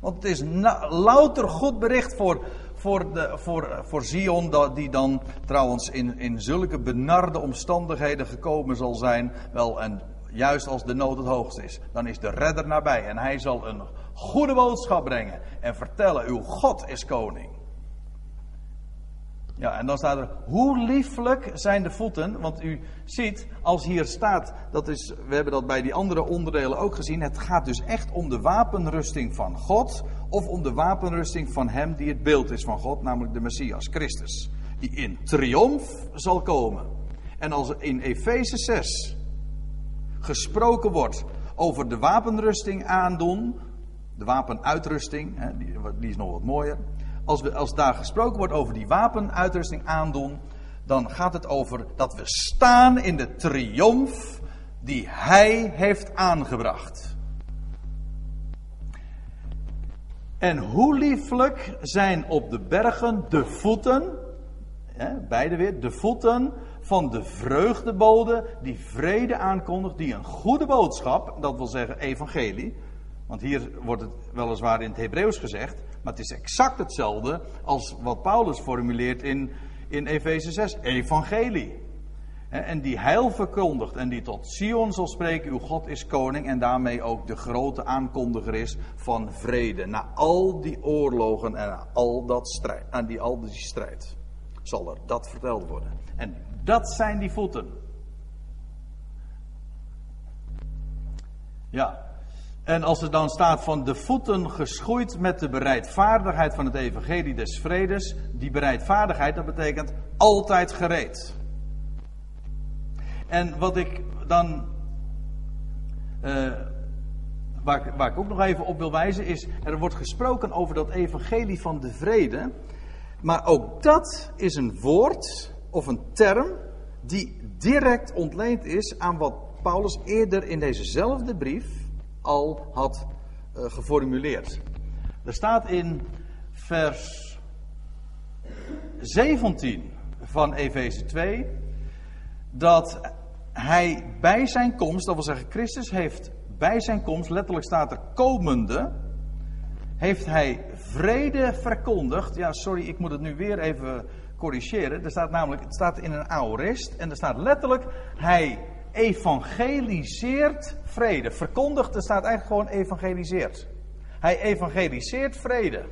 Want het is louter goed bericht voor, voor, de, voor, voor Zion, die dan trouwens in, in zulke benarde omstandigheden gekomen zal zijn. Wel, en juist als de nood het hoogst is, dan is de redder nabij. En hij zal een goede boodschap brengen en vertellen: Uw God is koning. Ja, en dan staat er, hoe lieflijk zijn de voeten, want u ziet, als hier staat, dat is, we hebben dat bij die andere onderdelen ook gezien, het gaat dus echt om de wapenrusting van God, of om de wapenrusting van hem die het beeld is van God, namelijk de Messias, Christus, die in triomf zal komen. En als in Efeze 6 gesproken wordt over de wapenrusting aandoen, de wapenuitrusting, die is nog wat mooier, als, we, als daar gesproken wordt over die wapenuitrusting aandoen, dan gaat het over dat we staan in de triomf die Hij heeft aangebracht. En hoe lieflijk zijn op de bergen de voeten, hè, beide weer, de voeten van de vreugdebode die vrede aankondigt, die een goede boodschap, dat wil zeggen evangelie, want hier wordt het weliswaar in het Hebreeuws gezegd, maar het is exact hetzelfde als wat Paulus formuleert in, in Efeze 6, evangelie. En die heil verkondigt en die tot Sion zal spreken, uw God is koning en daarmee ook de grote aankondiger is van vrede. Na al die oorlogen en al, dat strijd, aan die, al die strijd zal er dat verteld worden. En dat zijn die voeten. Ja, en als er dan staat van de voeten geschoeid met de bereidvaardigheid van het evangelie des vredes, die bereidvaardigheid, dat betekent altijd gereed. En wat ik dan, waar, waar ik ook nog even op wil wijzen, is, er wordt gesproken over dat evangelie van de vrede, maar ook dat is een woord of een term die direct ontleend is aan wat Paulus eerder in dezezelfde brief al had uh, geformuleerd. Er staat in vers 17 van Efeze 2 dat hij bij zijn komst, dat wil zeggen Christus heeft bij zijn komst, letterlijk staat er komende, heeft hij vrede verkondigd. Ja, sorry, ik moet het nu weer even corrigeren. Er staat namelijk, het staat in een aorist en er staat letterlijk, hij evangeliseert vrede. Verkondigt, er staat eigenlijk gewoon evangeliseert. Hij evangeliseert vrede.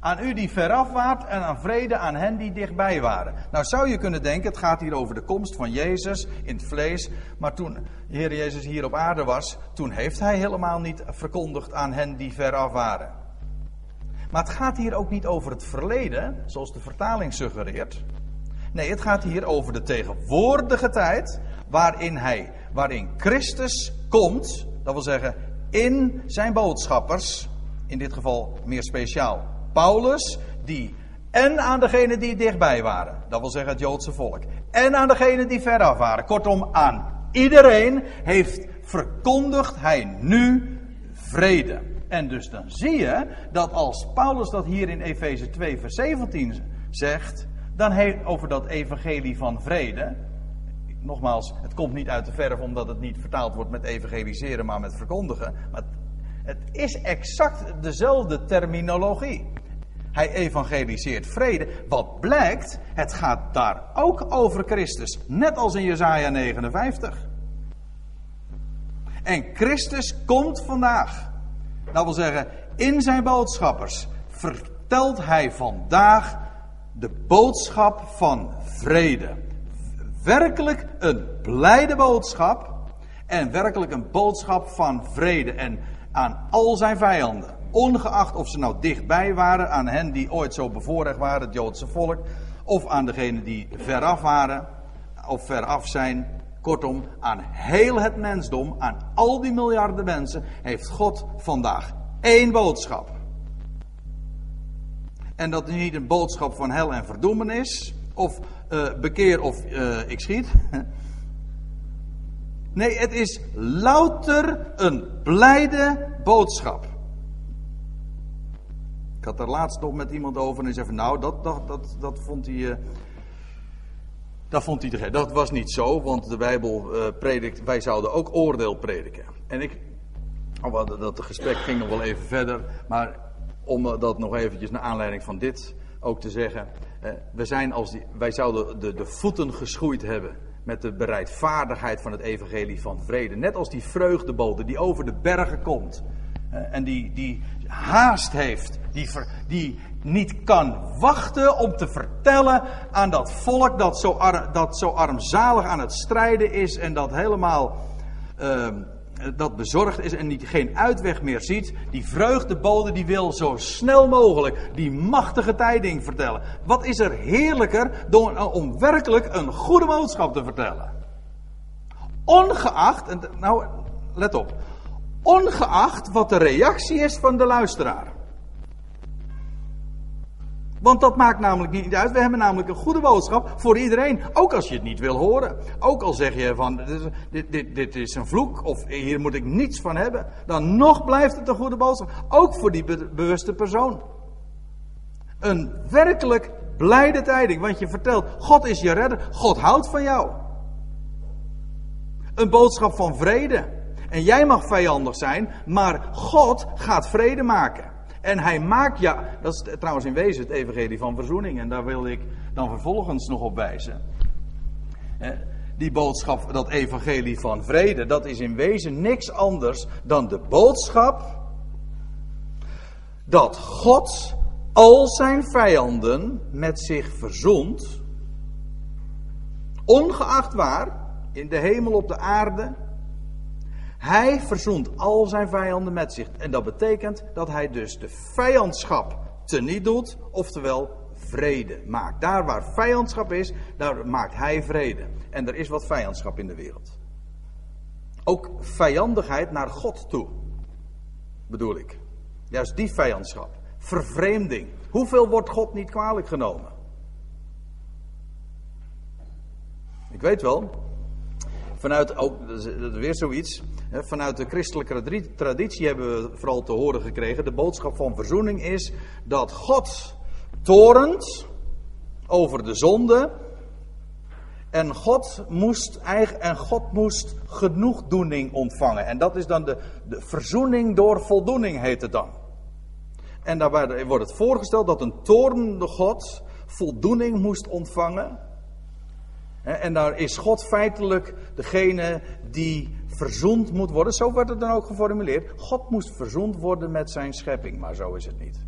Aan u die veraf waart en aan vrede aan hen die dichtbij waren. Nou zou je kunnen denken, het gaat hier over de komst van Jezus in het vlees. Maar toen Heer Jezus hier op aarde was, toen heeft hij helemaal niet verkondigd aan hen die veraf waren. Maar het gaat hier ook niet over het verleden, zoals de vertaling suggereert. Nee, het gaat hier over de tegenwoordige tijd waarin hij, waarin Christus komt, dat wil zeggen in zijn boodschappers, in dit geval meer speciaal Paulus, die en aan degenen die dichtbij waren, dat wil zeggen het Joodse volk, en aan degenen die veraf waren, kortom aan iedereen heeft verkondigd hij nu vrede. En dus dan zie je dat als Paulus dat hier in Efeze 2 vers 17 zegt, dan heeft over dat evangelie van vrede, nogmaals, het komt niet uit de verf omdat het niet vertaald wordt met evangeliseren, maar met verkondigen. Maar het is exact dezelfde terminologie. Hij evangeliseert vrede. Wat blijkt, het gaat daar ook over Christus. Net als in Jesaja 59. En Christus komt vandaag. Dat wil zeggen, in zijn boodschappers vertelt hij vandaag de boodschap van vrede werkelijk een blijde boodschap. En werkelijk een boodschap van vrede. En aan al zijn vijanden. Ongeacht of ze nou dichtbij waren aan hen die ooit zo bevoorrecht waren, het Joodse volk. Of aan degenen die veraf waren. Of veraf zijn. Kortom, aan heel het mensdom, aan al die miljarden mensen, heeft God vandaag één boodschap. En dat het niet een boodschap van hel en verdoemenis. Of uh, bekeer of uh, ik schiet. [LAUGHS] Nee, het is louter een blijde boodschap. Ik had er laatst nog met iemand over en hij zei van nou, dat, dat, dat, dat vond hij... Uh, dat vond hij te. Dat was niet zo, want de Bijbel predikt, wij zouden ook oordeel prediken. En ik, oh, dat gesprek ging nog wel even verder, maar om dat nog eventjes naar aanleiding van dit ook te zeggen. Uh, we zijn als die, wij zouden de, de voeten geschoeid hebben met de bereidvaardigheid van het evangelie van vrede. Net als die vreugdebode die over de bergen komt. En die, die haast heeft. Die, die niet kan wachten om te vertellen aan dat volk dat zo, dat zo armzalig aan het strijden is. En dat helemaal uh, dat bezorgd is en niet, geen uitweg meer ziet. Die vreugdebode die wil zo snel mogelijk die machtige tijding vertellen. Wat is er heerlijker dan om werkelijk een goede boodschap te vertellen? Ongeacht, nou let op, ongeacht wat de reactie is van de luisteraar. Want dat maakt namelijk niet uit. We hebben namelijk een goede boodschap voor iedereen. Ook als je het niet wil horen. Ook al zeg je van dit, dit, dit is een vloek of hier moet ik niets van hebben. Dan nog blijft het een goede boodschap. Ook voor die bewuste persoon. Een werkelijk blijde tijding. Want je vertelt, God is je redder. God houdt van jou. Een boodschap van vrede. En jij mag vijandig zijn, maar God gaat vrede maken. En hij maakt, ja, dat is trouwens in wezen het evangelie van verzoening. En daar wil ik dan vervolgens nog op wijzen. Die boodschap, dat evangelie van vrede, dat is in wezen niks anders dan de boodschap dat God al zijn vijanden met zich verzoent, ongeacht waar, in de hemel, op de aarde, hij verzoent al zijn vijanden met zich. En dat betekent dat hij dus de vijandschap teniet doet, oftewel vrede maakt. Daar waar vijandschap is, daar maakt hij vrede. En er is wat vijandschap in de wereld. Ook vijandigheid naar God toe, bedoel ik. Juist die vijandschap. Vervreemding. Hoeveel wordt God niet kwalijk genomen? Ik weet wel, vanuit ook, dat is weer zoiets. Vanuit de christelijke traditie hebben we vooral te horen gekregen. De boodschap van verzoening is dat God torent over de zonde. En God moest, en God moest genoegdoening ontvangen. En dat is dan de, de verzoening door voldoening, heet het dan. En daarbij wordt het voorgesteld dat een toornende God voldoening moest ontvangen. En daar is God feitelijk degene die verzoend moet worden. Zo wordt het dan ook geformuleerd. God moest verzoend worden met zijn schepping, maar zo is het niet.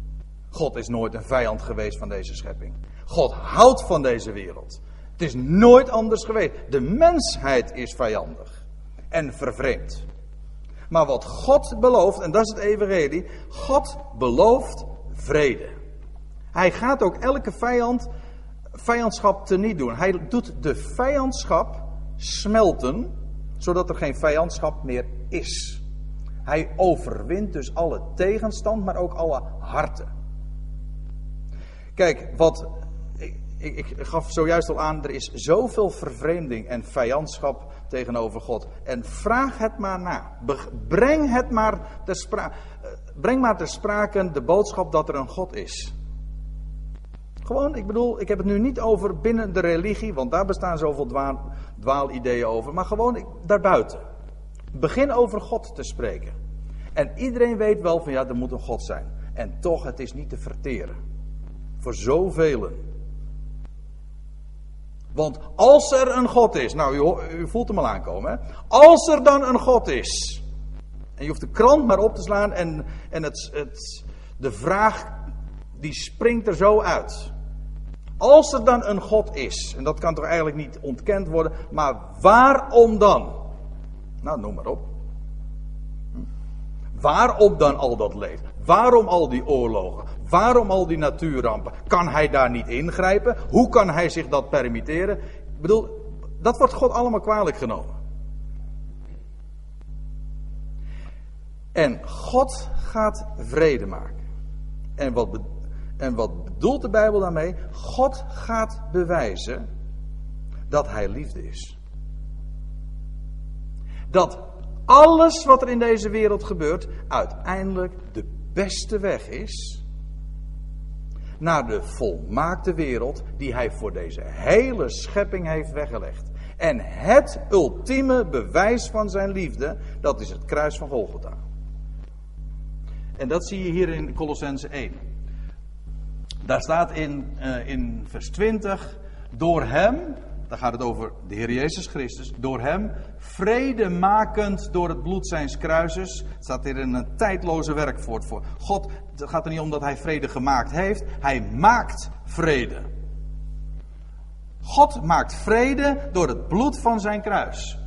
God is nooit een vijand geweest van deze schepping. God houdt van deze wereld. Het is nooit anders geweest. De mensheid is vijandig en vervreemd. Maar wat God belooft, en dat is het evangelie, God belooft vrede. Hij gaat ook elke vijand vijandschap te niet doen. Hij doet de vijandschap smelten, zodat er geen vijandschap meer is. Hij overwint dus alle tegenstand, maar ook alle harten. Kijk, wat. Ik, ik, ik, gaf zojuist al aan, er is zoveel vervreemding en vijandschap tegenover God. En vraag het maar na. Breng het maar ter sprake. Eh, breng maar ter sprake de boodschap dat er een God is. Gewoon, ik bedoel, ik heb het nu niet over binnen de religie, want daar bestaan zoveel dwaal, dwaalideeën over, maar gewoon daarbuiten. Begin over God te spreken. En iedereen weet wel van ja, er moet een God zijn. En toch, het is niet te verteren. Voor zoveel. Want als er een God is, nou u, u voelt hem al aankomen, hè? als er dan een God is, en je hoeft de krant maar op te slaan en, en het, het, de vraag die springt er zo uit. Als er dan een God is, en dat kan toch eigenlijk niet ontkend worden, maar waarom dan? Nou, noem maar op. Hm? Waarom dan al dat leed? Waarom al die oorlogen? Waarom al die natuurrampen? Kan hij daar niet ingrijpen? Hoe kan hij zich dat permitteren? Ik bedoel, dat wordt God allemaal kwalijk genomen. En God gaat vrede maken. En wat, En wat bedoelt de Bijbel daarmee? God gaat bewijzen dat Hij liefde is. Dat alles wat er in deze wereld gebeurt uiteindelijk de beste weg is naar de volmaakte wereld die Hij voor deze hele schepping heeft weggelegd. En het ultieme bewijs van zijn liefde, dat is het kruis van Golgotha. En dat zie je hier in Colossense 1. Daar staat in, uh, in vers 20, door hem, daar gaat het over de Heer Jezus Christus, door hem vrede makend door het bloed zijns kruises, staat hier in een tijdloze werkwoord voor. God, het gaat er niet om dat hij vrede gemaakt heeft, hij maakt vrede. God maakt vrede door het bloed van zijn kruis.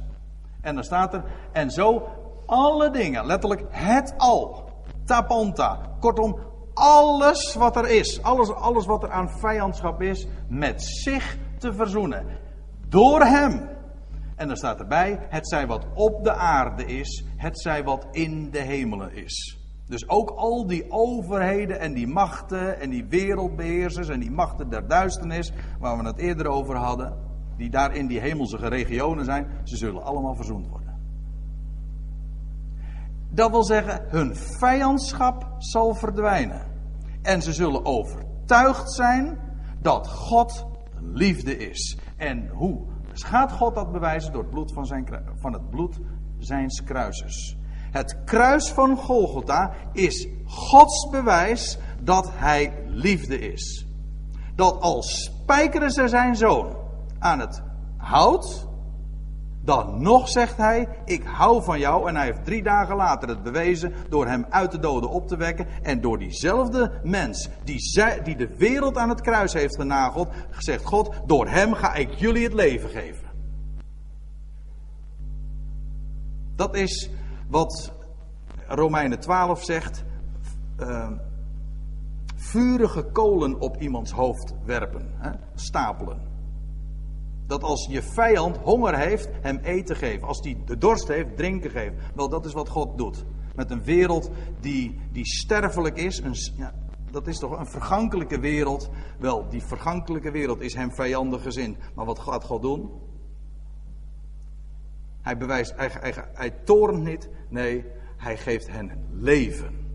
En dan staat er, en zo alle dingen, letterlijk het al, tapanta, kortom alles wat er is, alles, alles wat er aan vijandschap is, met zich te verzoenen. Door hem. En dan staat erbij, het zij wat op de aarde is, het zij wat in de hemelen is. Dus ook al die overheden en die machten en die wereldbeheersers en die machten der duisternis, waar we het eerder over hadden, die daar in die hemelse regionen zijn, ze zullen allemaal verzoend worden. Dat wil zeggen, hun vijandschap zal verdwijnen. En ze zullen overtuigd zijn dat God liefde is. En hoe dus gaat God dat bewijzen? Door het bloed van, zijn, van het bloed zijns kruises. Het kruis van Golgotha is Gods bewijs dat hij liefde is. Dat als spijkeren ze zijn zoon aan het hout, dan nog zegt hij, ik hou van jou. En hij heeft drie dagen later het bewezen door hem uit de doden op te wekken. En door diezelfde mens die, die de wereld aan het kruis heeft genageld, gezegd God, door hem ga ik jullie het leven geven. Dat is wat Romeinen 12 zegt. Uh, vurige kolen op iemands hoofd werpen, hè? stapelen. Dat als je vijand honger heeft, hem eten geven. Als hij de dorst heeft, drinken geven. Wel, dat is wat God doet. Met een wereld die, die sterfelijk is. Een, ja, dat is toch een vergankelijke wereld. Wel, die vergankelijke wereld is hem vijandig gezind. Maar wat gaat God doen? Hij bewijst, hij, hij, hij niet. Nee, hij geeft hen leven.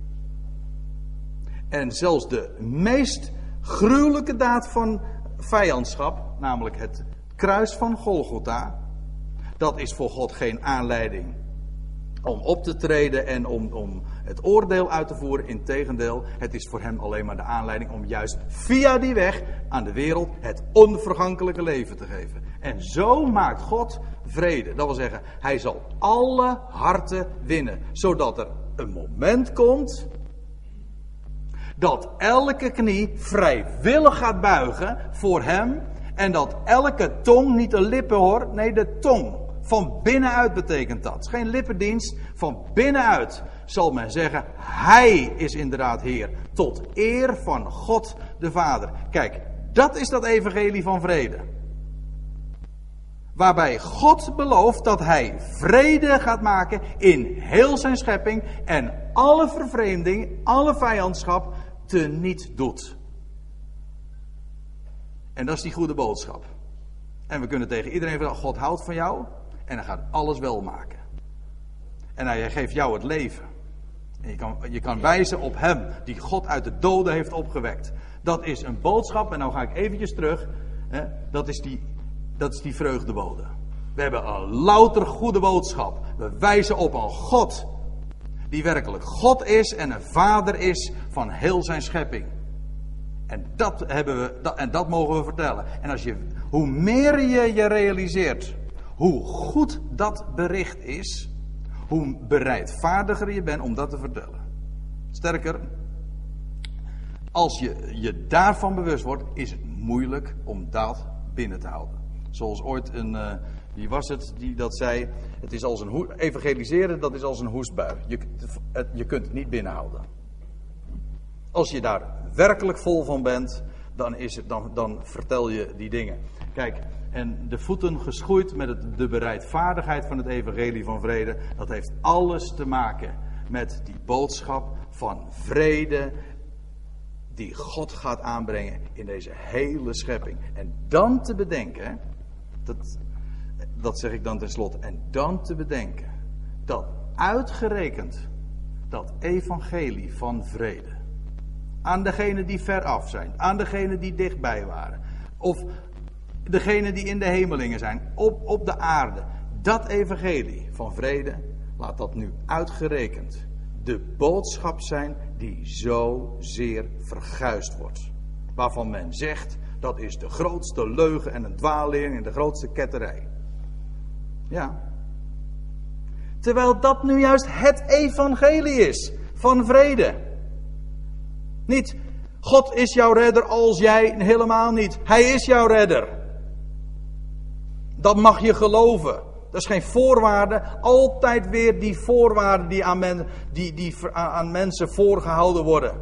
En zelfs de meest gruwelijke daad van vijandschap, namelijk het kruis van Golgotha, dat is voor God geen aanleiding om op te treden en om, om het oordeel uit te voeren. Integendeel, het is voor hem alleen maar de aanleiding om juist via die weg aan de wereld het onvergankelijke leven te geven. En zo maakt God vrede. Dat wil zeggen, hij zal alle harten winnen, zodat er een moment komt dat elke knie vrijwillig gaat buigen voor hem en dat elke tong, niet de lippen hoor, nee de tong. Van binnenuit betekent dat. geen lippendienst. Van binnenuit zal men zeggen: Hij is inderdaad Heer. Tot eer van God de Vader. Kijk, dat is dat evangelie van vrede. Waarbij God belooft dat Hij vrede gaat maken in heel zijn schepping. En alle vervreemding, alle vijandschap teniet doet. En dat is die goede boodschap. En we kunnen tegen iedereen zeggen: God houdt van jou en hij gaat alles wel maken. En hij geeft jou het leven. En je kan, je kan wijzen op hem die God uit de doden heeft opgewekt. Dat is een boodschap, en nou ga ik eventjes terug. Hè, dat, is die, dat is die vreugdebode. We hebben een louter goede boodschap. We wijzen op een God die werkelijk God is en een vader is van heel zijn schepping. En dat, hebben we, en dat mogen we vertellen. En als je, hoe meer je je realiseert hoe goed dat bericht is, hoe bereidvaardiger je bent om dat te vertellen. Sterker, als je je daarvan bewust wordt, is het moeilijk om dat binnen te houden. Zoals ooit een, uh, wie was het die dat zei, het is als een evangeliseren, dat is als een hoestbui. Je, het, je kunt het niet binnenhouden. Als je daar werkelijk vol van bent, dan, is het, dan, dan vertel je die dingen. Kijk, en de voeten geschoeid met de bereidvaardigheid van het evangelie van vrede, dat heeft alles te maken met die boodschap van vrede die God gaat aanbrengen in deze hele schepping. En dan te bedenken, dat, dat zeg ik dan tenslotte, en dan te bedenken dat uitgerekend dat evangelie van vrede aan degenen die ver af zijn, aan degenen die dichtbij waren, of degenen die in de hemelingen zijn, op, op de aarde, dat evangelie van vrede, laat dat nu uitgerekend de boodschap zijn die zo zeer verguisd wordt. Waarvan men zegt dat is de grootste leugen en een dwaalleering en de grootste ketterij. Ja. Terwijl dat nu juist het evangelie is van vrede. Niet, God is jouw redder als jij helemaal niet. Hij is jouw redder. Dat mag je geloven. Dat is geen voorwaarde. Altijd weer die voorwaarden die aan, die, die aan mensen voorgehouden worden.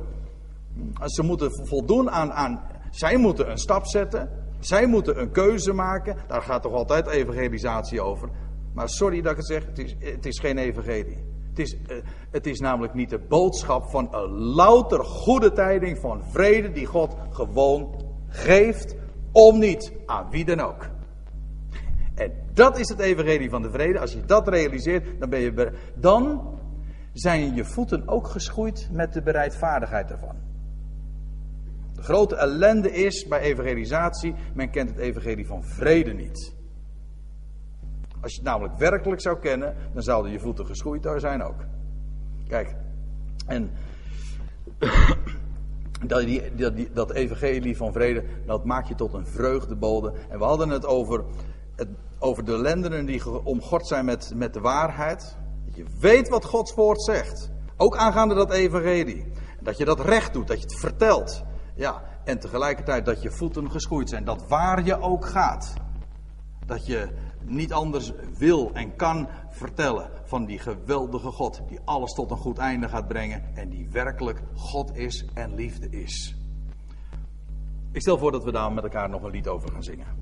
Ze moeten voldoen aan, aan. Zij moeten een stap zetten. Zij moeten een keuze maken. Daar gaat toch altijd evangelisatie over. Maar sorry dat ik het zeg, het is, het is geen evangelie. Het is, eh, het is namelijk niet de boodschap van een louter goede tijding van vrede die God gewoon geeft om niet aan wie dan ook. En dat is het evangelie van de vrede. Als je dat realiseert, dan, ben je, dan zijn je voeten ook geschoeid met de bereidvaardigheid ervan. De grote ellende is bij evangelisatie, men kent het evangelie van vrede niet. Als je het namelijk werkelijk zou kennen, dan zouden je voeten geschoeid daar zijn ook. Kijk, en [CLEARS THROAT] dat, die, dat, dat evangelie van vrede, dat maakt je tot een vreugdebode. En we hadden het over, het, over de lendenen die omgord zijn met, met de waarheid. Dat je weet wat Gods woord zegt. Ook aangaande dat evangelie. Dat je dat recht doet, dat je het vertelt. Ja, en tegelijkertijd dat je voeten geschoeid zijn. Dat waar je ook gaat. Dat je niet anders wil en kan vertellen van die geweldige God die alles tot een goed einde gaat brengen en die werkelijk God is en liefde is. Ik stel voor dat we daar met elkaar nog een lied over gaan zingen.